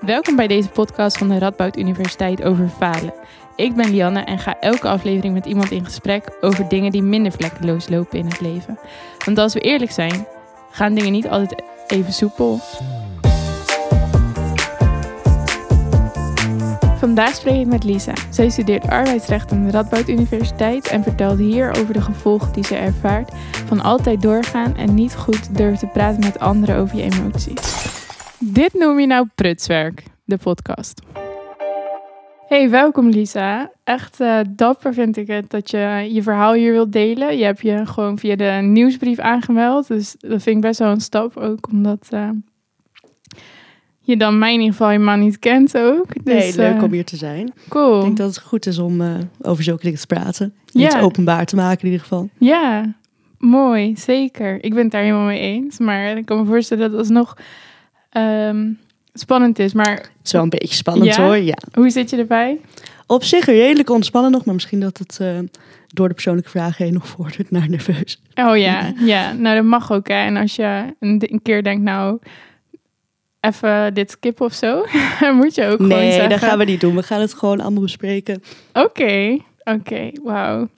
Welkom bij deze podcast van de Radboud Universiteit over falen. Ik ben Lianne en ga elke aflevering met iemand in gesprek over dingen die minder vlekkeloos lopen in het leven. Want als we eerlijk zijn, gaan dingen niet altijd even soepel. Vandaag spreek ik met Lisa. Zij studeert arbeidsrecht aan de Radboud Universiteit en vertelt hier over de gevolgen die ze ervaart van altijd doorgaan en niet goed durven te praten met anderen over je emoties. Dit noem je nou prutswerk, de podcast. Hey, welkom Lisa. Echt uh, dapper vind ik het dat je je verhaal hier wilt delen. Je hebt je gewoon via de nieuwsbrief aangemeld. Dus dat vind ik best wel een stap ook, omdat uh, je dan mij in ieder geval helemaal niet kent ook. Dus, nee, leuk uh, om hier te zijn. Cool. Ik denk dat het goed is om over zulke dingen te praten. En ja. het openbaar te maken in ieder geval. Ja, mooi. Zeker. Ik ben het daar helemaal mee eens. Maar ik kan me voorstellen dat het alsnog um, spannend is. Maar... Het is wel een beetje spannend ja? hoor, ja. Hoe zit je erbij? Op zich redelijk ontspannen nog, maar misschien dat het uh, door de persoonlijke vragen heen nog vordert naar nerveus. Oh ja, ja. Nou dat mag ook hè. En als je een, een keer denkt, nou even dit skippen of zo, moet je ook nee, gewoon zeggen. Nee, dat gaan we niet doen. We gaan het gewoon allemaal bespreken. Oké, oké. Okay. Wauw.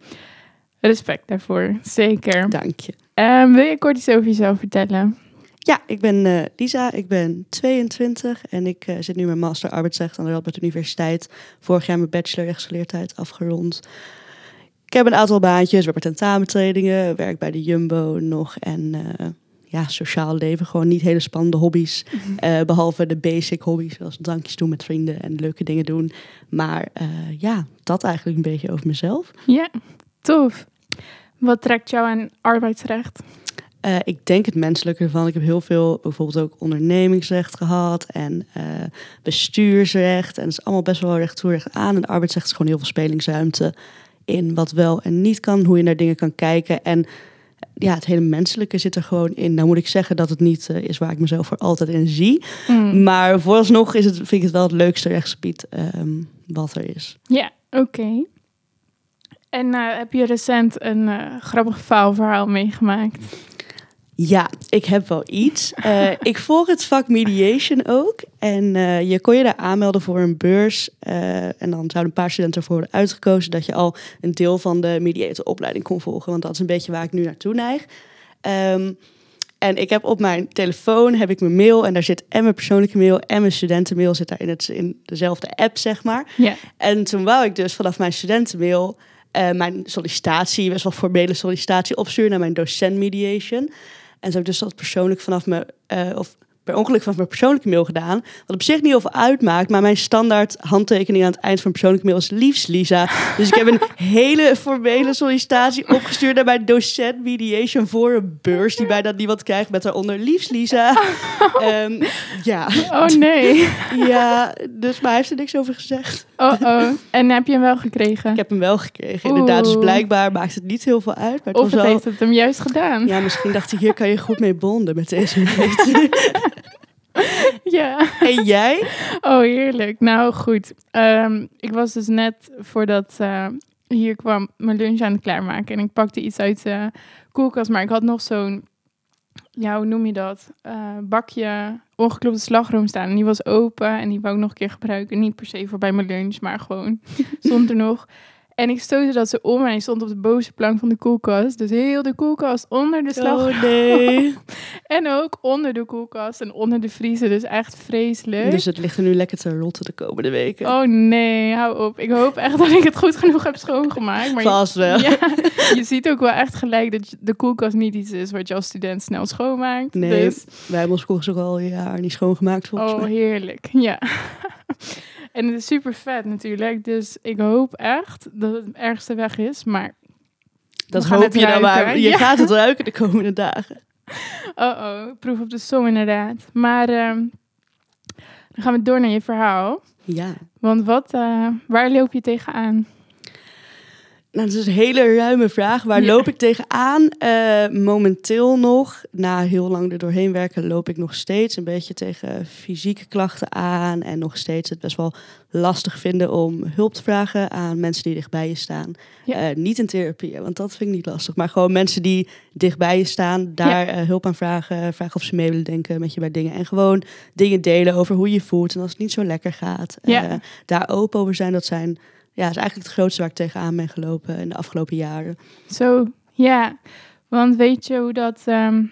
Respect daarvoor, zeker. Dank je. Um, wil je kort iets over jezelf vertellen? Ja, ik ben uh, Lisa, ik ben 22 en ik uh, zit nu mijn master arbeidsrecht aan de Radboud Universiteit. Vorig jaar mijn bachelor rechtsgeleerdheid afgerond. Ik heb een aantal baantjes, we hebben tentamentrainingen, werk bij de Jumbo nog en uh, ja, sociaal leven. Gewoon niet hele spannende hobby's, mm -hmm. behalve de basic hobby's zoals drankjes doen met vrienden en leuke dingen doen. Maar ja, dat eigenlijk een beetje over mezelf. Ja, tof. Wat trekt jou aan arbeidsrecht? Uh, ik denk het menselijke ervan. Ik heb heel veel bijvoorbeeld ook ondernemingsrecht gehad en uh, bestuursrecht. En het is allemaal best wel recht toe recht aan. En arbeidsrecht is gewoon heel veel spelingsruimte in wat wel en niet kan, hoe je naar dingen kan kijken. En ja, het hele menselijke zit er gewoon in. Nou moet ik zeggen dat het niet uh, is waar ik mezelf voor altijd in zie. Mm. Maar vooralsnog is het, vind ik het wel het leukste rechtsgebied um, wat er is. Ja, oké. Okay. En heb je recent een grappig faalverhaal meegemaakt? Ja, ik heb wel iets. Uh, ik volg het vak mediation ook. En uh, je kon je daar aanmelden voor een beurs. Uh, en dan zouden een paar studenten ervoor worden uitgekozen dat je al een deel van de mediatoropleiding kon volgen. Want dat is een beetje waar ik nu naartoe neig. Um, en ik heb op mijn telefoon heb ik mijn mail en daar zit en mijn persoonlijke mail en mijn studentenmail zit daar in, het, in dezelfde app, zeg maar. Ja. En toen wou ik dus vanaf mijn studentenmail uh, mijn sollicitatie, best wel formele sollicitatie, opsturen naar mijn docent mediation. En zo heb ik dus dat persoonlijk vanaf me, uh, of per ongeluk vanaf mijn persoonlijke mail gedaan. Wat op zich niet heel veel uitmaakt, maar mijn standaard handtekening aan het eind van mijn persoonlijke mail is liefst Lisa. Dus ik heb een hele formele sollicitatie opgestuurd naar mijn docent mediation voor een beurs die bijna niemand krijgt met daaronder liefst Lisa. Um, ja. Oh nee. Ja, dus maar hij heeft er niks over gezegd. Oh oh. En heb je hem wel gekregen? Ik heb hem wel gekregen, inderdaad. Dus blijkbaar maakt het niet heel veel uit. Maar of het wel... heeft het hem juist gedaan. Ja, misschien dacht ik, hier kan je goed mee bonden met deze mensen. ja. En jij? Oh, heerlijk. Nou, goed. Um, ik was dus net voordat uh, hier kwam mijn lunch aan het klaarmaken. En ik pakte iets uit de koelkast. Maar ik had nog zo'n, ja, hoe noem je dat? Uh, bakje ongeklopte slagroom staan. En die was open en die wou ik nog een keer gebruiken. Niet per se voor bij mijn lunch, maar gewoon stond er nog. En ik stootte dat ze om en hij stond op de bovenste plank van de koelkast. Dus heel de koelkast onder de slagroom. Oh nee. en ook onder de koelkast en onder de vriezer. Dus echt vreselijk. Dus het ligt er nu lekker te rotten de komende weken. Oh nee, hou op. Ik hoop echt dat ik het goed genoeg heb schoongemaakt. Maar Vast wel. Ja, je ziet ook wel echt gelijk dat de koelkast niet iets is wat je als student snel schoonmaakt. Nee, dus... wij hebben ons koelkast ook al een jaar niet schoongemaakt volgens oh, mij. heerlijk. Ja. En het is super vet natuurlijk. Dus ik hoop echt dat het ergste weg is. Maar. Dat hoop je dan maar. Je ja. gaat het ruiken de komende dagen. Oh oh, proef op de som inderdaad. Maar uh, dan gaan we door naar je verhaal. Ja. Want wat, uh, waar loop je tegenaan? Nou, dat is een hele ruime vraag. Waar Ja. loop ik tegenaan? Eh momenteel nog, na heel lang er doorheen werken, loop ik nog steeds een beetje tegen fysieke klachten aan. En nog steeds het best wel lastig vinden om hulp te vragen aan mensen die dichtbij je staan. Ja. Eh, niet in therapie, want dat vind ik niet lastig. Maar gewoon mensen die dichtbij je staan, daar eh, hulp aan vragen. Vragen of ze mee willen denken met je bij dingen. En gewoon dingen delen over hoe je voelt en als het niet zo lekker gaat. Daar open over zijn, dat zijn ja, is eigenlijk het grootste waar ik tegenaan ben gelopen in de afgelopen jaren. Zo, ja. Want weet je hoe dat, ehm,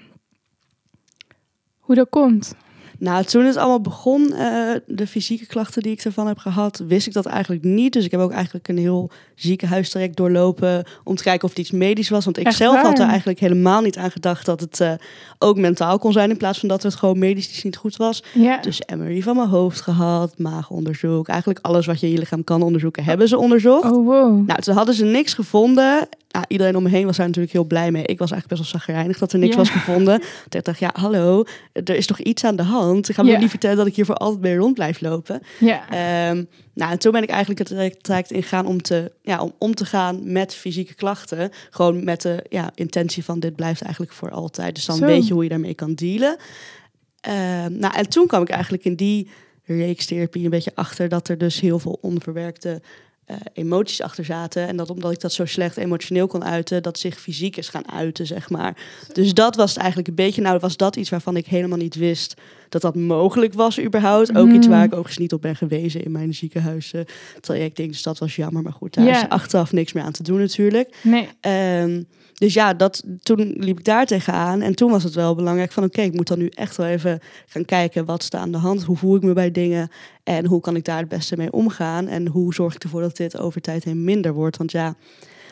hoe dat komt? Nou, toen het allemaal begon, eh, de fysieke klachten die ik ervan heb gehad, wist ik dat eigenlijk niet. Dus ik heb ook eigenlijk een heel ziekenhuistraject doorlopen om te kijken of het iets medisch was. Want ik Echt zelf had er eigenlijk helemaal niet aan gedacht dat het eh, ook mentaal kon zijn in plaats van dat het gewoon medisch niet goed was. Ja, Dus MRI van mijn hoofd gehad, maagonderzoek, eigenlijk alles wat je in je lichaam kan onderzoeken, hebben ze onderzocht. oh wow. Nou, toen hadden ze niks gevonden. Nou, iedereen om me heen was daar natuurlijk heel blij mee. Ik was eigenlijk best wel zagrijnig dat er niks Ja. was gevonden. Ik dacht, ja, hallo, er is toch iets aan de hand? Ik ga me Ja. niet vertellen dat ik hier voor altijd mee rond blijf lopen. Ja, Ehm, nou, en toen ben ik eigenlijk het traject- ingegaan om te, ja, om om te gaan met fysieke klachten. Gewoon met de ja, intentie van dit blijft eigenlijk voor altijd. Dus dan Zo. weet je hoe je daarmee kan dealen. Ehm, nou, en toen kwam ik eigenlijk in die reeks therapie een beetje achter dat er dus heel veel onverwerkte eh, emoties achter zaten. En dat omdat ik dat zo slecht emotioneel kon uiten, dat zich fysiek is gaan uiten, zeg maar. Dus dat was eigenlijk een beetje. Nou, was dat iets waarvan ik helemaal niet wist dat dat mogelijk was überhaupt. Ook iets Mm. waar ik overigens niet op ben gewezen in mijn ziekenhuis eh, traject. Dus dat was jammer. Maar goed, daar is achteraf niks meer aan te doen natuurlijk. nee. Ehm, dus ja, dat, toen liep ik daar tegenaan. En toen was het wel belangrijk van... oké, ik moet dan nu echt wel even gaan kijken... wat staat aan de hand? Hoe voel ik me bij dingen? En hoe kan ik daar het beste mee omgaan? En hoe zorg ik ervoor dat dit over tijd heen minder wordt? Want ja,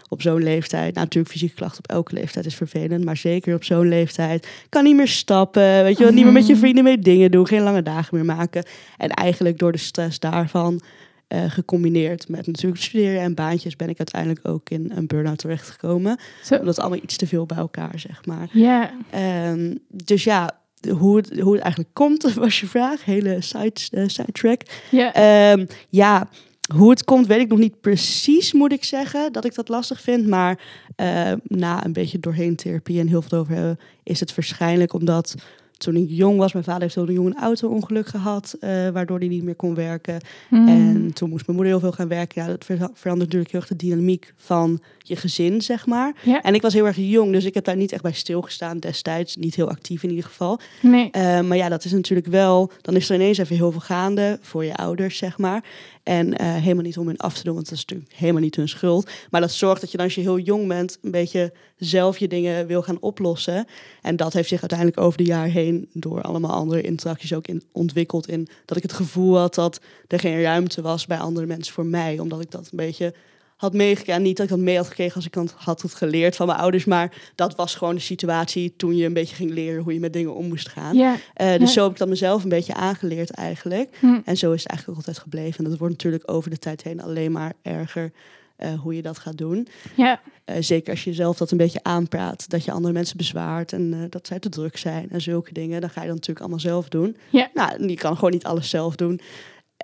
op zo'n leeftijd... Nou, natuurlijk fysieke klachten op elke leeftijd is vervelend... maar zeker op zo'n leeftijd... kan niet meer stappen, weet je wel... niet meer met je Mhm. vrienden mee dingen doen... geen lange dagen meer maken. En eigenlijk door de stress daarvan... eh, gecombineerd met natuurlijk studeren en baantjes... ben ik uiteindelijk ook in een burn-out terechtgekomen Zo, omdat allemaal iets te veel bij elkaar, zeg maar. ja, Ehm, dus ja, hoe het, hoe het eigenlijk komt, was je vraag. Hele side, eh, sidetrack. ja. Ehm, ja, hoe het komt, weet ik nog niet precies, moet ik zeggen, dat ik dat lastig vind. Maar eh, na een beetje doorheen therapie en heel veel over hebben, is het waarschijnlijk omdat toen ik jong was, mijn vader heeft heel jong een auto-ongeluk gehad, eh, waardoor hij niet meer kon werken. Hmm. En toen moest mijn moeder heel veel gaan werken. Ja, dat ver- verandert natuurlijk heel erg de dynamiek van je gezin, zeg maar. Ja, En ik was heel erg jong, dus ik heb daar niet echt bij stilgestaan destijds. Niet heel actief in ieder geval. nee. Eh, maar ja, dat is natuurlijk wel... Dan is er ineens even heel veel gaande voor je ouders, zeg maar. En eh, helemaal niet om hun af te doen, want dat is natuurlijk helemaal niet hun schuld. Maar dat zorgt dat je als je heel jong bent... een beetje zelf je dingen wil gaan oplossen. En dat heeft zich uiteindelijk over de jaar heen... door allemaal andere interacties ook in, ontwikkeld. In dat ik het gevoel had dat er geen ruimte was bij andere mensen voor mij. Omdat ik dat een beetje had meegekregen. Niet dat ik dat mee had gekregen als ik had- had het geleerd van mijn ouders. Maar dat was gewoon de situatie toen je een beetje ging leren hoe je met dingen om moest gaan. Eh, dus zo heb ik dat mezelf een beetje aangeleerd eigenlijk. hm. En zo is het eigenlijk altijd gebleven. En dat wordt natuurlijk over de tijd heen alleen maar erger eh, hoe je dat gaat doen. ja, Eh, zeker als je jezelf dat een beetje aanpraat. Dat je andere mensen bezwaart en dat zij te druk zijn en zulke dingen. Dan ga je dat natuurlijk allemaal zelf doen. Ja. Nou, je kan gewoon niet alles zelf doen.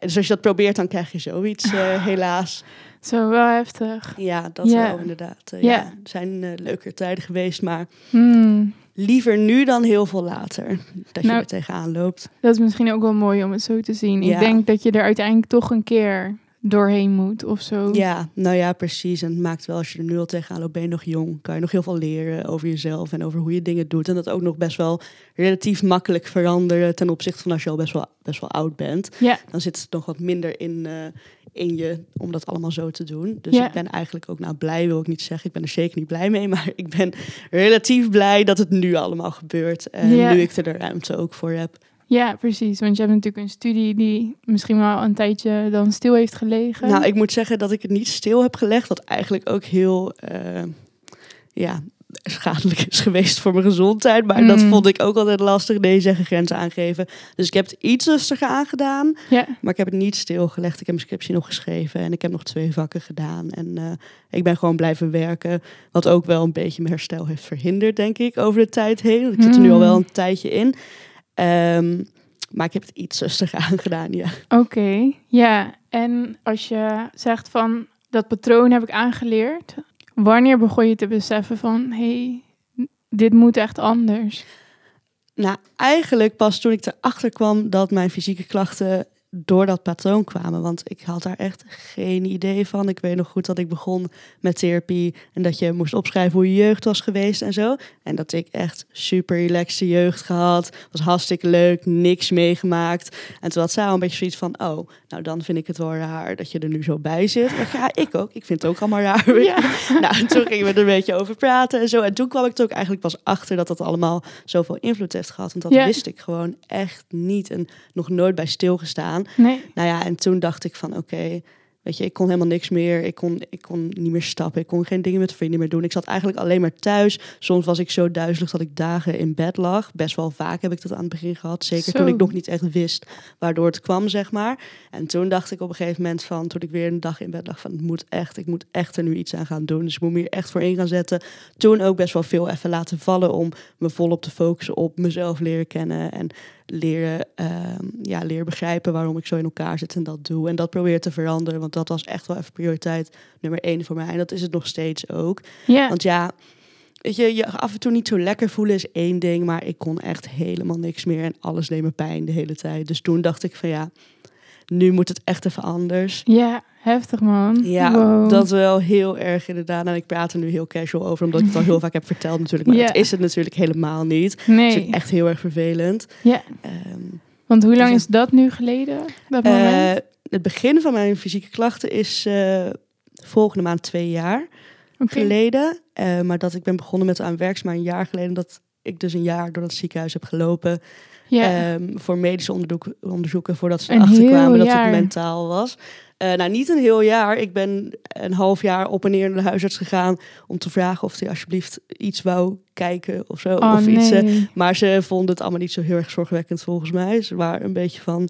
Dus als je dat probeert, dan krijg je zoiets, eh, helaas. zo wel heftig. Ja, dat wel inderdaad. Eh, Ja. ja. Er zijn eh leukere tijden geweest, maar Hmm. liever nu dan heel veel later. Dat je Nou, er tegenaan loopt. Dat is misschien ook wel mooi om het zo te zien. Ja. Ik denk dat je er uiteindelijk toch een keer doorheen moet of zo. Ja, nou ja, precies. En het maakt wel, als je er nu al tegenaan loopt, ben je nog jong. Kan je nog heel veel leren over jezelf en over hoe je dingen doet. En dat ook nog best wel relatief makkelijk veranderen ten opzichte van als je al best wel, best wel oud bent. Ja, Dan zit het nog wat minder in, eh, in je om dat allemaal zo te doen. Dus Ja. ik ben eigenlijk ook, nou blij wil ik niet zeggen. Ik ben er zeker niet blij mee. Maar ik ben relatief blij dat het nu allemaal gebeurt. En Ja. nu ik er de ruimte ook voor heb. Ja, precies. Want je hebt natuurlijk een studie die misschien wel een tijdje dan stil heeft gelegen. Nou, ik moet zeggen dat ik het niet stil heb gelegd. Wat eigenlijk ook heel eh, ja, schadelijk is geweest voor mijn gezondheid. Maar dat Mm. vond ik ook altijd lastig. Nee zeggen, grenzen aangeven. Dus ik heb het iets rustiger aangedaan. Ja, Maar ik heb het niet stilgelegd. Ik heb mijn scriptie nog geschreven. En ik heb nog twee vakken gedaan. En eh, ik ben gewoon blijven werken. Wat ook wel een beetje mijn herstel heeft verhinderd, denk ik, over de tijd heen. Ik zit er nu al wel een tijdje in. Ehm, maar ik heb het iets rustiger aangedaan, ja. oké. Ja, en als je zegt van dat patroon heb ik aangeleerd. Wanneer begon je te beseffen van, hé, hey, dit moet echt anders? Nou, eigenlijk pas toen ik erachter kwam dat mijn fysieke klachten door dat patroon kwamen. Want ik had daar echt geen idee van. Ik weet nog goed dat ik begon met therapie en dat je moest opschrijven hoe je jeugd was geweest en zo. En dat ik echt super relaxe jeugd gehad. Was hartstikke leuk, niks meegemaakt. En toen had zij al een beetje zoiets van, oh, nou dan vind ik het wel raar dat je er nu zo bij zit. Maar ja, ik ook. Ik vind het ook allemaal raar. Ja. nou, en toen gingen we er een beetje over praten en zo. En toen kwam ik er ook eigenlijk pas achter dat dat allemaal zoveel invloed heeft gehad. Want dat wist ik gewoon echt niet en nog nooit bij stilgestaan. Nee. Nou ja, en toen dacht ik van oké, weet je, ik kon helemaal niks meer. Ik kon, ik kon niet meer stappen. Ik kon geen dingen met vrienden meer doen. Ik zat eigenlijk alleen maar thuis. Soms was ik zo duizelig dat ik dagen in bed lag. Best wel vaak heb ik dat aan het begin gehad. Zeker toen ik nog niet echt wist waardoor het kwam, zeg maar. En toen dacht ik op een gegeven moment van, toen ik weer een dag in bed lag, van het moet echt, ik moet echt er nu iets aan gaan doen. Dus ik moet me hier echt voor in gaan zetten. Toen ook best wel veel even laten vallen om me volop te focussen op mezelf leren kennen en leren, uh, ja, leren begrijpen waarom ik zo in elkaar zit en dat doe. En dat probeer te veranderen, want dat was echt wel even prioriteit nummer één voor mij. En dat is het nog steeds ook. Want ja, weet je, je af en toe niet zo lekker voelen is één ding, maar ik kon echt helemaal niks meer en alles deed me pijn de hele tijd. Dus toen dacht ik van ja, nu moet het echt even anders. Ja, heftig man. Ja, Wow. dat wel heel erg inderdaad. En ik praat er nu heel casual over, omdat ik het al heel vaak heb verteld natuurlijk. Maar Ja. dat is het natuurlijk helemaal niet. Het is Nee. echt heel erg vervelend. Ja, Ehm, want hoe lang Dus- is dat nu geleden? Dat moment? eh, het begin van mijn fysieke klachten is eh, volgende maand twee jaar geleden. Eh, maar dat ik ben begonnen met aan werk is maar een jaar geleden. Dat ik dus een jaar door dat ziekenhuis heb gelopen. Ja. Ehm, voor medische onderzoek, onderzoeken voordat ze erachter kwamen dat het mentaal was. Eh, nou, niet een heel jaar. Ik ben een half jaar op en neer naar de huisarts gegaan om te vragen of hij alsjeblieft iets wou kijken of zo. oh of iets, eh, maar ze vonden het allemaal niet zo heel erg zorgwekkend volgens mij. Ze waren een beetje van,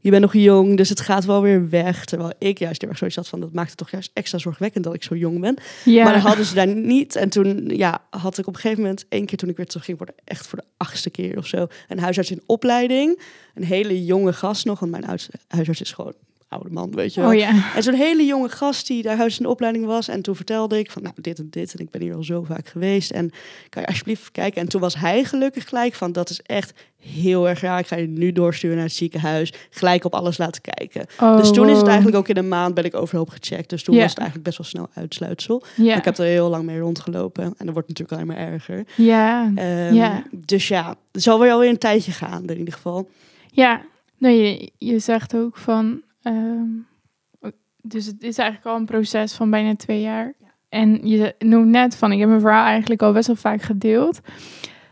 je bent nog jong, dus het gaat wel weer weg. Terwijl ik juist heel erg zoiets had van, dat maakt het toch juist extra zorgwekkend dat ik zo jong ben. ja. Maar dat hadden ze daar niet. En toen ja, had ik op een gegeven moment, één keer toen ik weer terug ging, voor de, echt voor de achtste keer of zo, een huisarts in opleiding. Een hele jonge gast nog, want mijn huisarts is gewoon oude man, weet je wel. Oh ja. En zo'n hele jonge gast die daar huis in de opleiding was. En toen vertelde ik van, nou, dit en dit. En ik ben hier al zo vaak geweest. En kan je alsjeblieft kijken? En toen was hij gelukkig gelijk van, dat is echt heel erg raar. Ik ga je nu doorsturen naar het ziekenhuis. Gelijk op alles laten kijken. Oh, dus toen is het wow. eigenlijk ook in een maand ben ik overhoop gecheckt. Dus toen was het eigenlijk best wel snel uitsluitsel. Ik heb er heel lang mee rondgelopen. En dat wordt natuurlijk alleen maar erger. Ja. Ehm. Dus ja, het zal weer alweer een tijdje gaan in ieder geval. Ja, nee, je, je zegt ook van. Ehm, dus het is eigenlijk al een proces van bijna twee jaar. En je noemt net van, ik heb mijn verhaal eigenlijk al best wel vaak gedeeld.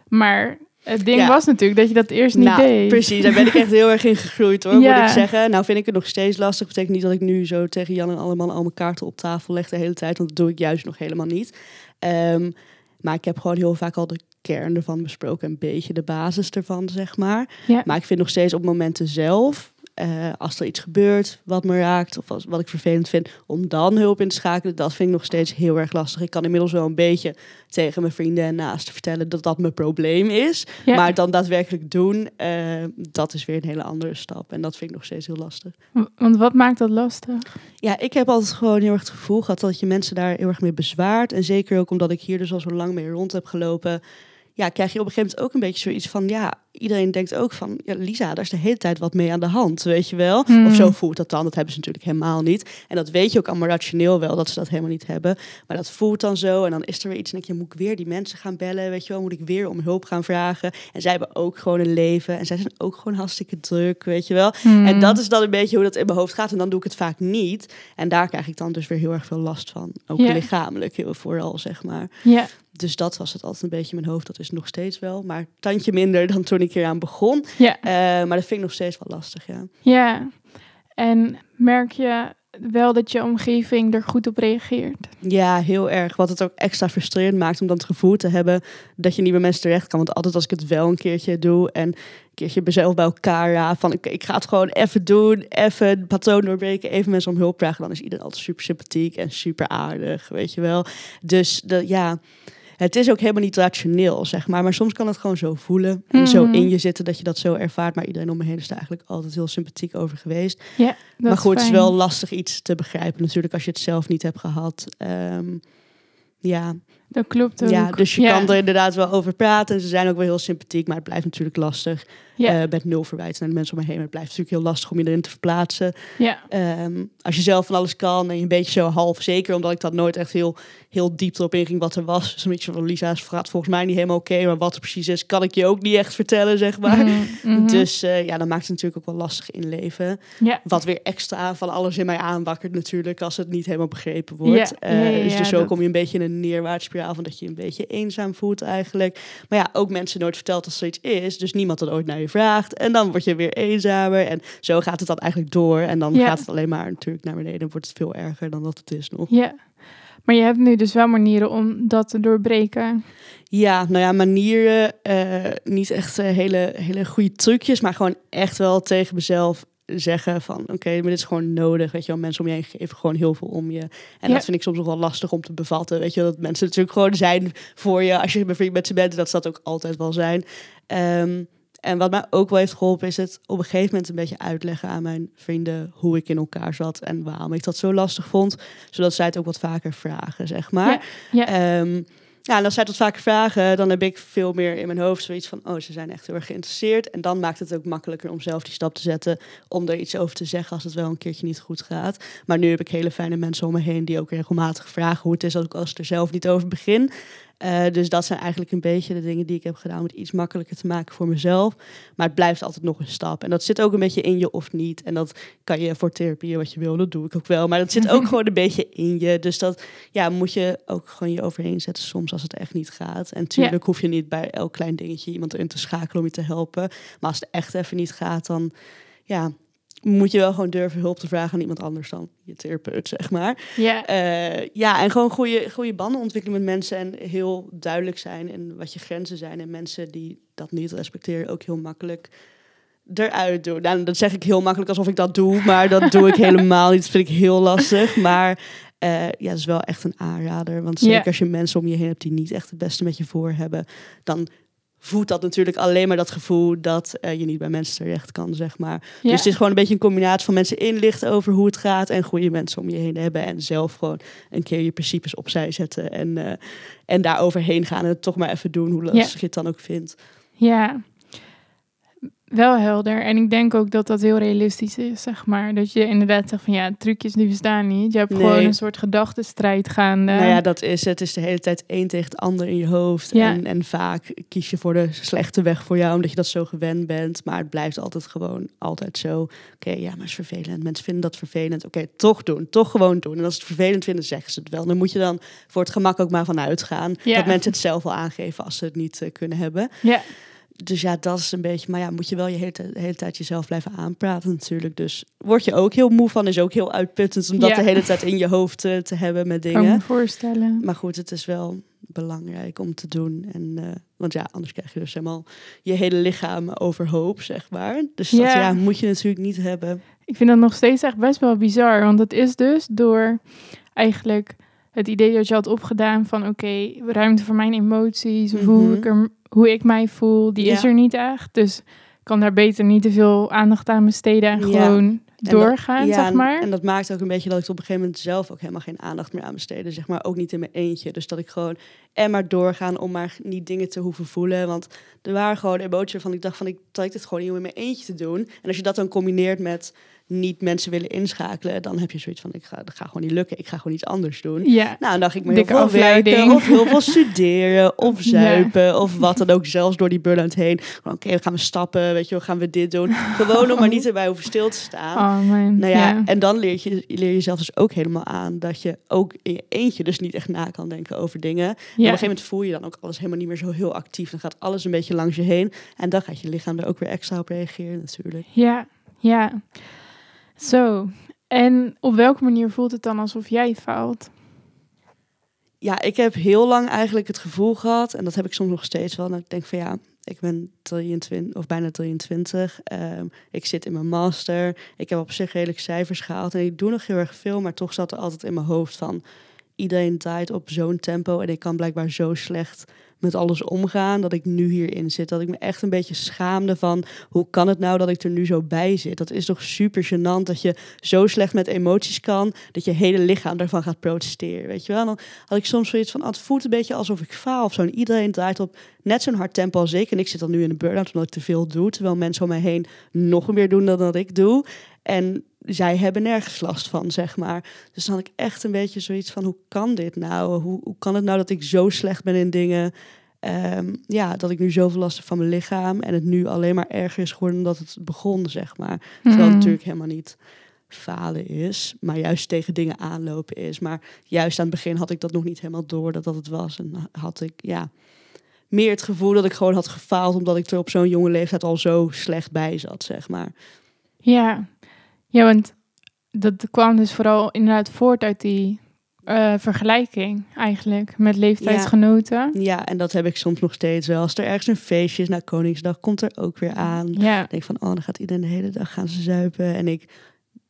Maar het ding Ja. was natuurlijk dat je dat eerst niet nou, deed. precies. Daar ben ik echt heel erg in gegroeid hoor, Ja. moet ik zeggen. Nou vind ik het nog steeds lastig. Betekent niet dat ik nu zo tegen Jan en Alleman al mijn kaarten op tafel leg de hele tijd. Want dat doe ik juist nog helemaal niet. Ehm, maar ik heb gewoon heel vaak al de kern ervan besproken. Een beetje de basis ervan, zeg maar. Ja. Maar ik vind nog steeds op momenten zelf... eh, als er iets gebeurt wat me raakt of als, wat ik vervelend vind, om dan hulp in te schakelen, dat vind ik nog steeds heel erg lastig. Ik kan inmiddels wel een beetje tegen mijn vrienden en naasten vertellen dat dat mijn probleem is. Ja. Maar dan daadwerkelijk doen, eh, dat is weer een hele andere stap. En dat vind ik nog steeds heel lastig. Want wat maakt dat lastig? Ja, ik heb altijd gewoon heel erg het gevoel gehad dat je mensen daar heel erg mee bezwaart. En zeker ook omdat ik hier dus al zo lang mee rond heb gelopen. Ja, krijg je op een gegeven moment ook een beetje zoiets van... Ja, iedereen denkt ook van... Ja, Lisa, daar is de hele tijd wat mee aan de hand, weet je wel? Hmm. Of zo voelt dat dan. Dat hebben ze natuurlijk helemaal niet. En dat weet je ook allemaal rationeel wel, dat ze dat helemaal niet hebben. Maar dat voelt dan zo. En dan is er weer iets en denk je... Moet ik weer die mensen gaan bellen, weet je wel? Moet ik weer om hulp gaan vragen? En zij hebben ook gewoon een leven. En zij zijn ook gewoon hartstikke druk, weet je wel? Hmm. En dat is dan een beetje hoe dat in mijn hoofd gaat. En dan doe ik het vaak niet. En daar krijg ik dan dus weer heel erg veel last van. Ook lichamelijk heel vooral, zeg maar. Ja, Dus dat was het altijd een beetje in mijn hoofd. Dat is nog steeds wel. Maar een tandje minder dan toen ik hier aan begon. ja, Eh, maar dat vind ik nog steeds wel lastig, ja. ja. En merk je wel dat je omgeving er goed op reageert? Ja, heel erg. Wat het ook extra frustrerend maakt om dan het gevoel te hebben dat je niet bij mensen terecht kan. Want altijd als ik het wel een keertje doe en een keertje mezelf bij elkaar raad van ik, ik ga het gewoon even doen, even het patroon doorbreken, even mensen om hulp vragen, dan is iedereen altijd super sympathiek en super aardig, weet je wel. Dus de, ja, het is ook helemaal niet rationeel, zeg maar. Maar soms kan het gewoon zo voelen en zo Mhm. in je zitten dat je dat zo ervaart. Maar iedereen om me heen is daar eigenlijk altijd heel sympathiek over geweest. Ja, maar goed, het is wel lastig iets te begrijpen natuurlijk als je het zelf niet hebt gehad. Ehm, Ja, Dat klopt ook. ja, dus je Ja. kan er inderdaad wel over praten. En ze zijn ook wel heel sympathiek, maar het blijft natuurlijk lastig. Ja, Eh, met nul verwijten naar de mensen om me heen. Het blijft natuurlijk heel lastig om je erin te verplaatsen. ja, Ehm, als je zelf van alles kan en je een beetje zo half zeker, omdat ik dat nooit echt heel, heel diep erop inging wat er was. Dus een beetje van Lisa's gaat volgens mij niet helemaal oké, maar wat er precies is, kan ik je ook niet echt vertellen, zeg maar. Mhm, mhm. Dus eh, ja, dan maakt het natuurlijk ook wel lastig inleven. ja. Wat weer extra van alles in mij aanwakkert natuurlijk, als het niet helemaal begrepen wordt. Eh, dus, dus zo dat- kom je een beetje in een neerwaartse van dat je je een beetje eenzaam voelt eigenlijk. Maar ja, ook mensen nooit verteld als er iets is, dus niemand dat ooit naar je vraagt. En dan word je weer eenzamer en zo gaat het dan eigenlijk door. En dan Ja. gaat het alleen maar natuurlijk naar beneden en wordt het veel erger dan dat het is nog. ja. Maar je hebt nu dus wel manieren om dat te doorbreken. Ja, nou ja, manieren, eh, niet echt eh, hele, hele goede trucjes, maar gewoon echt wel tegen mezelf zeggen van oké, maar dit is gewoon nodig. Weet je wel, mensen om je heen geven gewoon heel veel om je. En Ja. dat vind ik soms nog wel lastig om te bevatten. Weet je, wel, dat mensen natuurlijk gewoon zijn voor je als je bevriend met ze bent. En dat zal het ook altijd wel zijn. Ehm, en wat mij ook wel heeft geholpen, is het op een gegeven moment een beetje uitleggen aan mijn vrienden hoe ik in elkaar zat en waarom ik dat zo lastig vond. Zodat zij het ook wat vaker vragen, zeg maar. Ja. Ehm, ja, en als zij wat vaker vragen, dan heb ik veel meer in mijn hoofd zoiets van, oh, ze zijn echt heel erg geïnteresseerd. En dan maakt het ook makkelijker om zelf die stap te zetten, om er iets over te zeggen als het wel een keertje niet goed gaat. Maar nu heb ik hele fijne mensen om me heen die ook regelmatig vragen hoe het is, ook als ik er zelf niet over begin. Eh, dus dat zijn eigenlijk een beetje de dingen die ik heb gedaan om het iets makkelijker te maken voor mezelf. Maar het blijft altijd nog een stap. En dat zit ook een beetje in je of niet. En dat kan je voor therapie wat je wil, dat doe ik ook wel. Maar dat zit ook gewoon een beetje in je. Dus dat ja, moet je ook gewoon je overheen zetten soms als het echt niet gaat. En natuurlijk hoef je niet bij elk klein dingetje iemand erin te schakelen om je te helpen. Maar als het echt even niet gaat, dan ja, moet je wel gewoon durven hulp te vragen aan iemand anders dan je therapeut, zeg maar. Ja, Eh, ja, en gewoon goede, goede banden ontwikkelen met mensen en heel duidelijk zijn en wat je grenzen zijn. En mensen die dat niet respecteren ook heel makkelijk eruit doen. Nou, dat zeg ik heel makkelijk alsof ik dat doe, maar dat doe ik helemaal niet. Dat vind ik heel lastig. Maar eh, ja, dat is wel echt een aanrader. Want zeker als je mensen om je heen hebt die niet echt het beste met je voor hebben, dan voedt dat natuurlijk alleen maar dat gevoel dat eh, je niet bij mensen terecht kan, zeg maar. ja. Dus het is gewoon een beetje een combinatie van mensen inlichten over hoe het gaat en goede mensen om je heen hebben en zelf gewoon een keer je principes opzij zetten en, eh, en daar overheen gaan en het toch maar even doen, hoe lastig je het dan ook vindt. Ja, wel helder. En ik denk ook dat dat heel realistisch is, zeg maar. Dat je inderdaad zegt van ja, trucjes die bestaan niet. Je hebt Nee. gewoon een soort gedachtenstrijd gaande. Nou ja, dat is het. Het is de hele tijd één tegen het ander in je hoofd. Ja. En, en vaak kies je voor de slechte weg voor jou, omdat je dat zo gewend bent. Maar het blijft altijd gewoon altijd zo. Oké, ja, maar het is vervelend. Mensen vinden dat vervelend. Oké, toch doen. Toch gewoon doen. En als ze het vervelend vinden, zeggen ze het wel. Dan moet je dan voor het gemak ook maar van uitgaan. Ja. Dat mensen het zelf wel aangeven als ze het niet eh, kunnen hebben. ja, Dus ja, dat is een beetje... Maar ja, moet je wel je hele, hele tijd jezelf blijven aanpraten natuurlijk. Dus word je ook heel moe van. Is ook heel uitputtend om dat Ja. de hele tijd in je hoofd eh, te hebben met kan dingen. me voorstellen. Maar goed, het is wel belangrijk om te doen. En, eh, want ja, anders krijg je dus helemaal je hele lichaam overhoop, zeg maar. Dus dat Ja. ja, moet je natuurlijk niet hebben. Ik vind dat nog steeds echt best wel bizar. Want het is dus door eigenlijk het idee dat je had opgedaan van oké, ruimte voor mijn emoties, hoe, Mhm. ik er, hoe ik mij voel, die is er niet echt. Dus ik kan daar beter niet te veel aandacht aan besteden en Ja. gewoon dat- doorgaan, ja, zeg maar. En, en dat maakt ook een beetje dat ik op een gegeven moment zelf ook helemaal geen aandacht meer aan besteedde. Zeg maar ook niet in mijn eentje. Dus dat ik gewoon en maar doorgaan om maar niet dingen te hoeven voelen. Want er waren gewoon emoties waarvan ik dacht van ik trek dit gewoon niet om in mijn eentje te doen. En als je dat dan combineert met niet mensen willen inschakelen, dan heb je zoiets van ik ga, dat gaat gewoon niet lukken. Ik ga gewoon iets anders doen. ja, Nou, dan dacht ik me heel veel afleiding. werken of heel veel studeren of zuipen of wat dan ook, zelfs door die burn-out heen. Oké, we gaan we stappen, weet je wel, gaan we dit doen. Gewoon om maar niet erbij hoeven stil te staan. oh man. Nou ja, ja. en dan leer je, leer je jezelf dus ook helemaal aan dat je ook in je eentje dus niet echt na kan denken over dingen. En op een gegeven moment voel je dan ook alles helemaal niet meer zo heel actief. Dan gaat alles een beetje langs je heen en dan gaat je lichaam er ook weer extra op reageren natuurlijk. Ja, ja. Zo. En op welke manier voelt het dan alsof jij faalt? Ja, ik heb heel lang eigenlijk het gevoel gehad, en dat heb ik soms nog steeds wel, dat ik denk van ja, ik ben 23 of bijna 23. ehm, ik zit in mijn master. Ik heb op zich redelijk cijfers gehaald en ik doe nog heel erg veel, maar toch zat er altijd in mijn hoofd van iedereen draait op zo'n tempo en ik kan blijkbaar zo slecht met alles omgaan, dat ik nu hierin zit. Dat ik me echt een beetje schaamde van hoe kan het nou dat ik er nu zo bij zit? Dat is toch super gênant dat je zo slecht met emoties kan, dat je hele lichaam daarvan gaat protesteren. Weet je wel? Dan had ik soms zoiets van, ah, het voelt een beetje alsof ik faal of zo. En iedereen draait op net zo'n hard tempo als ik. En ik zit dan nu in een burn-out omdat ik te veel doe, terwijl mensen om mij heen nog meer doen dan dat ik doe. En zij hebben nergens last van, zeg maar. Dus dan had ik echt een beetje zoiets van, hoe kan dit nou? Hoe, hoe kan het nou dat ik zo slecht ben in dingen? Ehm, ja, dat ik nu zoveel last heb van mijn lichaam en het nu alleen maar erger is geworden dan dat het begon, zeg maar. Terwijl het Mhm. natuurlijk helemaal niet falen is, maar juist tegen dingen aanlopen is. Maar juist aan het begin had ik dat nog niet helemaal door dat dat het was. En had ik, ja, meer het gevoel dat ik gewoon had gefaald omdat ik er op zo'n jonge leeftijd al zo slecht bij zat, zeg maar. Ja. Ja, want dat kwam dus vooral inderdaad voort uit die eh, vergelijking eigenlijk met leeftijdsgenoten. Ja, en dat heb ik soms nog steeds wel. Als er ergens een feestje is, na Koningsdag, komt er ook weer aan. Ja, Ik denk van, oh, dan gaat iedereen de hele dag gaan ze zuipen. En ik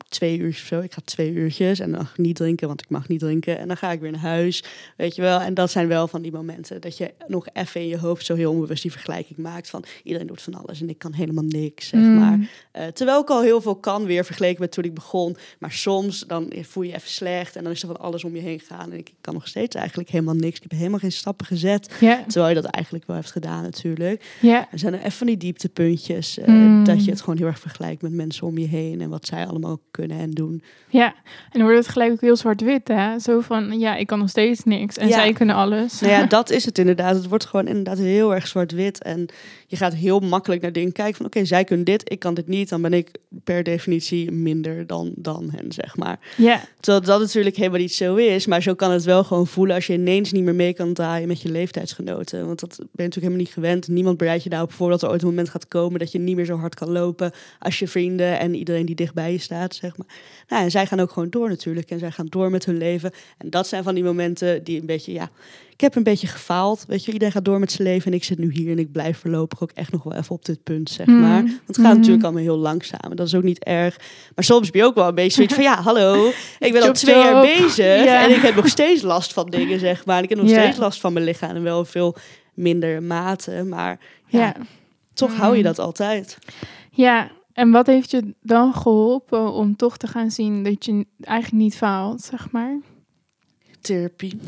twee uur of zo, ik ga twee uurtjes en dan ik niet drinken, want ik mag niet drinken. En dan ga ik weer naar huis, weet je wel. En dat zijn wel van die momenten dat je nog even in je hoofd zo heel onbewust die vergelijking maakt van iedereen doet van alles en ik kan helemaal niks, zeg Mm. maar. Eh, terwijl ik al heel veel kan weer vergeleken met toen ik begon. Maar soms dan voel je je even slecht en dan is er van alles om je heen gaan. En ik kan nog steeds eigenlijk helemaal niks. Ik heb helemaal geen stappen gezet. Terwijl je dat eigenlijk wel hebt gedaan natuurlijk. Er zijn er even van die dieptepuntjes. eh, Mm. Dat je het gewoon heel erg vergelijkt met mensen om je heen. En wat zij allemaal kunnen en doen. Ja, en dan wordt het gelijk ook heel zwart-wit, hè? Zo van, ja, ik kan nog steeds niks en Ja. zij kunnen alles. Nou ja, dat is het inderdaad. Het wordt gewoon inderdaad heel erg zwart-wit. En je gaat heel makkelijk naar dingen kijken van... oké, zij kunnen dit, ik kan dit niet. Dan ben ik per definitie minder dan, dan hen, zeg maar. Ja, Terwijl dat natuurlijk helemaal niet zo is. Maar zo kan het wel gewoon voelen als je ineens niet meer mee kan draaien met je leeftijdsgenoten. Want dat ben je natuurlijk helemaal niet gewend. Niemand bereidt je daarop voor dat er ooit een moment gaat komen dat je niet meer zo hard kan lopen als je vrienden en iedereen die dichtbij je staat, zeg maar. Nou, en zij gaan ook gewoon door natuurlijk. En zij gaan door met hun leven. En dat zijn van die momenten die een beetje, ja, ik heb een beetje gefaald. Weet je, iedereen gaat door met zijn leven en ik zit nu hier en ik blijf voorlopig ook echt nog wel even op dit punt, zeg Mm. maar. Want het gaat Mhm. natuurlijk allemaal heel langzaam. En dat is ook niet erg. Maar soms ben je ook wel een beetje zoiets van, ja, hallo, ik ben al twee jaar bezig Ja. en ik heb nog steeds last van dingen, zeg maar. En ik heb nog steeds last van mijn lichaam en wel veel minder mate. Maar ja, ja. toch hou je Mm. dat altijd. Ja, en wat heeft je dan geholpen om toch te gaan zien dat je eigenlijk niet faalt, zeg maar? Therapie.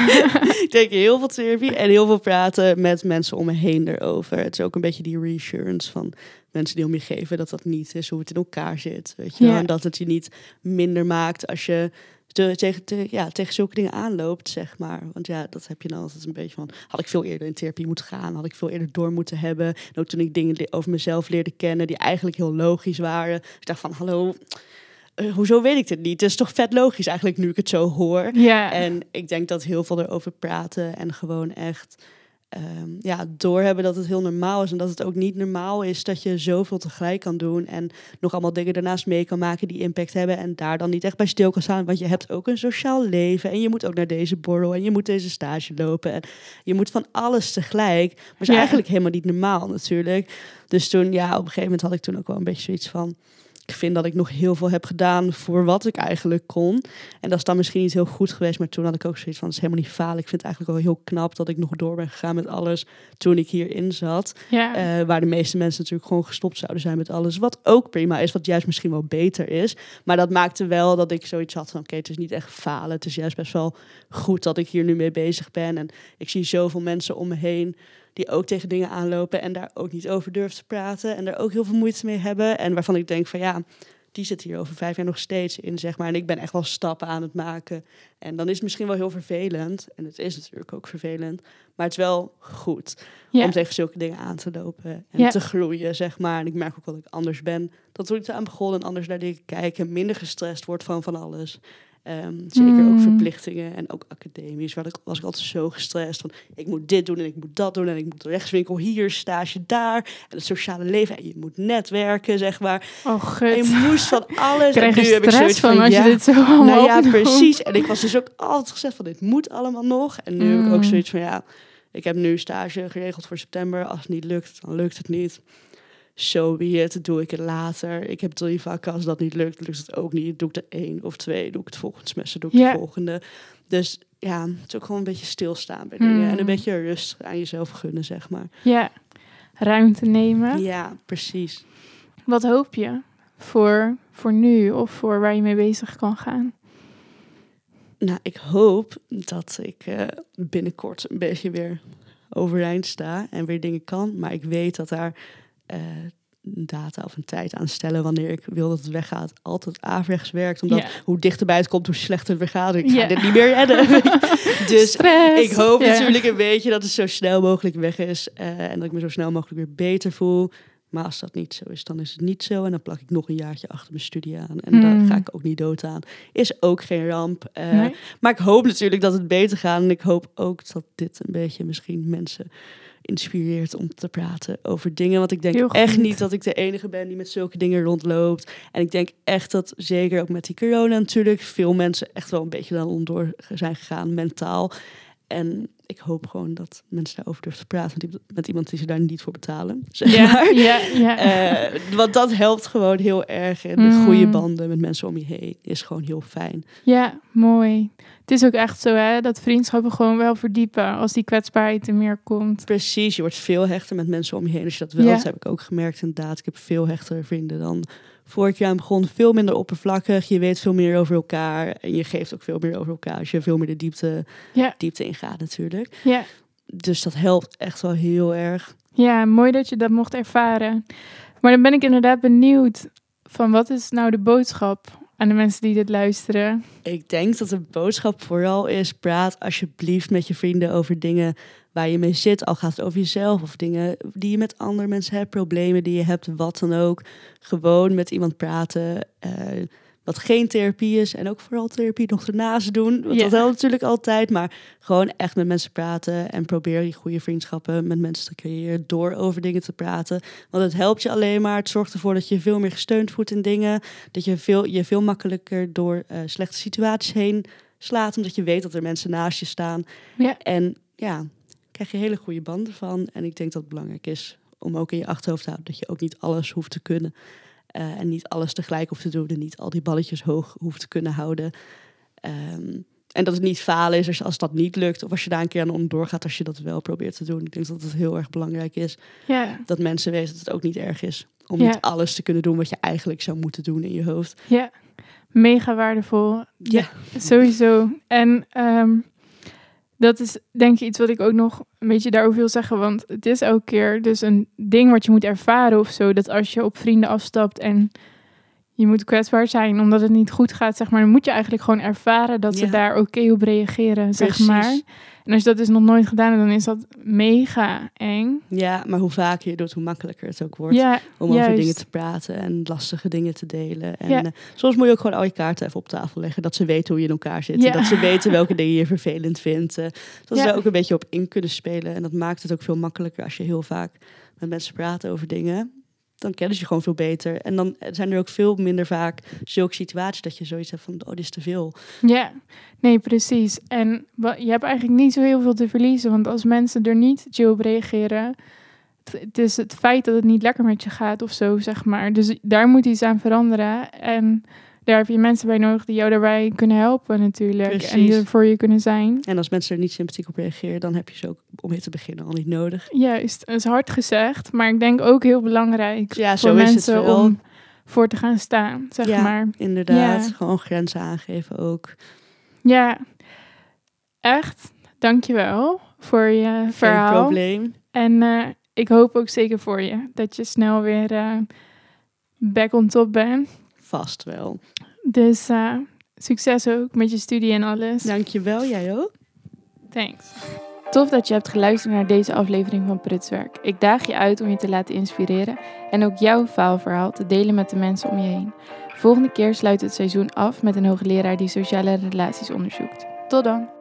ik denk heel veel therapie en heel veel praten met mensen om me heen erover. Het is ook een beetje die reassurance van mensen die om je geven dat dat niet is hoe het in elkaar zit. Weet je? Ja. En dat het je niet minder maakt als je te- tegen, te- ja, tegen zulke dingen aanloopt, zeg maar. Want ja, dat heb je dan altijd een beetje van... had ik veel eerder in therapie moeten gaan? Had ik veel eerder door moeten hebben? En ook toen ik dingen over mezelf leerde kennen die eigenlijk heel logisch waren. Ik dacht van, hallo, eh, hoezo weet ik dit niet? Het is toch vet logisch eigenlijk nu ik het zo hoor. Ja, En ik denk dat heel veel erover praten en gewoon echt ehm, ja, doorhebben dat het heel normaal is. En dat het ook niet normaal is dat je zoveel tegelijk kan doen. En nog allemaal dingen daarnaast mee kan maken die impact hebben. En daar dan niet echt bij stil kan staan. Want je hebt ook een sociaal leven. En je moet ook naar deze borrel. En je moet deze stage lopen. En je moet van alles tegelijk. Maar is Ja. eigenlijk helemaal niet normaal natuurlijk. Dus toen, ja, op een gegeven moment had ik toen ook wel een beetje zoiets van ik vind dat ik nog heel veel heb gedaan voor wat ik eigenlijk kon. En dat is dan misschien niet heel goed geweest, maar toen had ik ook zoiets van, het is helemaal niet falen. Ik vind het eigenlijk wel heel knap dat ik nog door ben gegaan met alles toen ik hierin zat. ja. Eh, waar de meeste mensen natuurlijk gewoon gestopt zouden zijn met alles. Wat ook prima is, wat juist misschien wel beter is. Maar dat maakte wel dat ik zoiets had van, oké, het is niet echt falen. Het is juist best wel goed dat ik hier nu mee bezig ben. En ik zie zoveel mensen om me heen die ook tegen dingen aanlopen en daar ook niet over durven te praten. En daar ook heel veel moeite mee hebben. En waarvan ik denk van, ja, die zit hier over vijf jaar nog steeds in, zeg maar. En ik ben echt wel stappen aan het maken. En dan is het misschien wel heel vervelend. En het is natuurlijk ook vervelend. Maar het is wel goed ja. om tegen zulke dingen aan te lopen en Ja. te groeien, zeg maar. En ik merk ook wel dat ik anders ben. Dat toen ik eraan begon en anders naar dingen kijk en minder gestrest wordt van van alles. Ehm, zeker ook Mm. verplichtingen en ook academisch. Waar ik, was ik altijd zo gestrest van ik moet dit doen en ik moet dat doen en ik moet de rechtswinkel hier, stage daar en het sociale leven en je moet netwerken, zeg maar. Oh, En je gut. moest van alles. Krijg en nu heb ik stress zoiets van als ja, je dit zo allemaal nou ja, opnoemt. precies. En ik was dus ook altijd gezegd van dit moet allemaal nog. En nu heb ik ook Mm. zoiets van ja, ik heb nu stage geregeld voor september. Als het niet lukt, dan lukt het niet. So be it, doe ik het later. Ik heb drie vakken. Als dat niet lukt, lukt het ook niet. Doe ik er één of twee, doe ik het volgende semester, doe ik het volgende. Dus ja, het is ook gewoon een beetje stilstaan bij dingen. Hmm. En een beetje rust aan jezelf gunnen, zeg maar. Ja, ruimte nemen. Ja, precies. Wat hoop je voor, voor nu of voor waar je mee bezig kan gaan? Nou, ik hoop dat ik eh, binnenkort een beetje weer overeind sta en weer dingen kan. Maar ik weet dat daar eh, een data of een tijd aan stellen wanneer ik wil dat het weggaat, altijd averechts werkt. Omdat hoe dichterbij het komt, hoe slechter het weer gaat. Ik ga Ja. dit niet meer redden. dus Stress. ik hoop natuurlijk een beetje dat het zo snel mogelijk weg is. eh, en dat ik me zo snel mogelijk weer beter voel. Maar als dat niet zo is, dan is het niet zo. En dan plak ik nog een jaartje achter mijn studie aan. En Hmm. daar ga ik ook niet dood aan. Is ook geen ramp. Eh, Nee? Maar ik hoop natuurlijk dat het beter gaat. En ik hoop ook dat dit een beetje misschien mensen inspireert om te praten over dingen. Want ik denk echt niet dat ik de enige ben die met zulke dingen rondloopt. En ik denk echt dat, zeker ook met die corona natuurlijk, veel mensen echt wel een beetje dan onderdoor zijn gegaan, mentaal. En ik hoop gewoon dat mensen daarover durven te praten met, iemand- met iemand die ze daar niet voor betalen. Zeg Ja, maar. ja, ja. Eh, want dat helpt gewoon heel erg. En de Mm. goede banden met mensen om je heen is gewoon heel fijn. ja, mooi. Het is ook echt zo, hè, dat vriendschappen gewoon wel verdiepen als die kwetsbaarheid er meer komt. Precies, je wordt veel hechter met mensen om je heen. Als je dat wel, Ja. dat heb ik ook gemerkt inderdaad. Ik heb veel hechtere vrienden dan voor ik aan begon. Veel minder oppervlakkig. Je weet veel meer over elkaar. En je geeft ook veel meer over elkaar. Als je veel meer de diepte, Ja. diepte ingaat natuurlijk. Ja. Dus dat helpt echt wel heel erg. Ja, mooi dat je dat mocht ervaren. Maar dan ben ik inderdaad benieuwd van wat is nou de boodschap aan de mensen die dit luisteren? Ik denk dat de boodschap vooral is: praat alsjeblieft met je vrienden over dingen waar je mee zit. Al gaat het over jezelf of dingen die je met andere mensen hebt, problemen die je hebt, wat dan ook. Gewoon met iemand praten. eh, wat geen therapie is. En ook vooral therapie nog ernaast doen. Want Ja. dat helpt natuurlijk altijd. Maar gewoon echt met mensen praten. En probeer die goede vriendschappen met mensen te creëren. Door over dingen te praten. Want het helpt je alleen maar. Het zorgt ervoor dat je veel meer gesteund voelt in dingen. Dat je veel, je veel makkelijker door eh, slechte situaties heen slaat. Omdat je weet dat er mensen naast je staan. Ja. En ja, krijg je hele goede banden van. En ik denk dat het belangrijk is om ook in je achterhoofd te houden dat je ook niet alles hoeft te kunnen. eh, en niet alles tegelijk hoeft te doen. En niet al die balletjes hoog hoeft te kunnen houden. Ehm, en dat het niet falen is als, als dat niet lukt. Of als je daar een keer aan onderdoor gaat als je dat wel probeert te doen. Ik denk dat het heel erg belangrijk is Ja, dat mensen weten dat het ook niet erg is. Om Ja. niet alles te kunnen doen wat je eigenlijk zou moeten doen in je hoofd. ja. Mega waardevol. Ja. Sowieso. En ehm, dat is denk ik iets wat ik ook nog een beetje daarover wil zeggen. Want het is elke keer dus een ding wat je moet ervaren of zo. Dat als je op vrienden afstapt en je moet kwetsbaar zijn omdat het niet goed gaat, zeg maar. Dan moet je eigenlijk gewoon ervaren dat ze Ja. daar oké op reageren, zeg maar. En als je dat dus nog nooit gedaan hebt, dan is dat mega eng. Ja, maar hoe vaker je doet, hoe makkelijker het ook wordt. Ja, om over dingen te praten en lastige dingen te delen. En Ja. eh, soms moet je ook gewoon al je kaarten even op tafel leggen. Dat ze weten hoe je in elkaar zit. En dat ze weten welke dingen je vervelend vindt. eh, dat ze daar ook een beetje op in kunnen spelen. En dat maakt het ook veel makkelijker als je heel vaak met mensen praat over dingen. Dan kennen ze je gewoon veel beter. En dan zijn er ook veel minder vaak zulke situaties dat je zoiets hebt van, oh, dit is te veel. Ja, nee, precies. En je hebt eigenlijk niet zo heel veel te verliezen. Want als mensen er niet chill op reageren... Het is het feit dat het niet lekker met je gaat of zo, zeg maar. Dus daar moet iets aan veranderen. En daar heb je mensen bij nodig die jou daarbij kunnen helpen natuurlijk. En die er voor je kunnen zijn. En als mensen er niet sympathiek op reageren, dan heb je ze ook om mee te beginnen al niet nodig. Juist, dat is hard gezegd. Maar ik denk ook heel belangrijk Ja, voor mensen om voor te gaan staan, zeg Ja. maar. Inderdaad, Ja. gewoon grenzen aangeven ook. Ja, echt. Dankjewel voor je Geen verhaal. probleem. En eh, ik hoop ook zeker voor je dat je snel weer eh, back on top bent. Vast wel. Dus eh, succes ook met je studie en alles. Dankjewel, jij ook. Thanks. Tof dat je hebt geluisterd naar deze aflevering van Prutswerk. Ik daag je uit om je te laten inspireren en ook jouw faalverhaal te delen met de mensen om je heen. Volgende keer sluit het seizoen af met een hoogleraar die sociale relaties onderzoekt. Tot dan!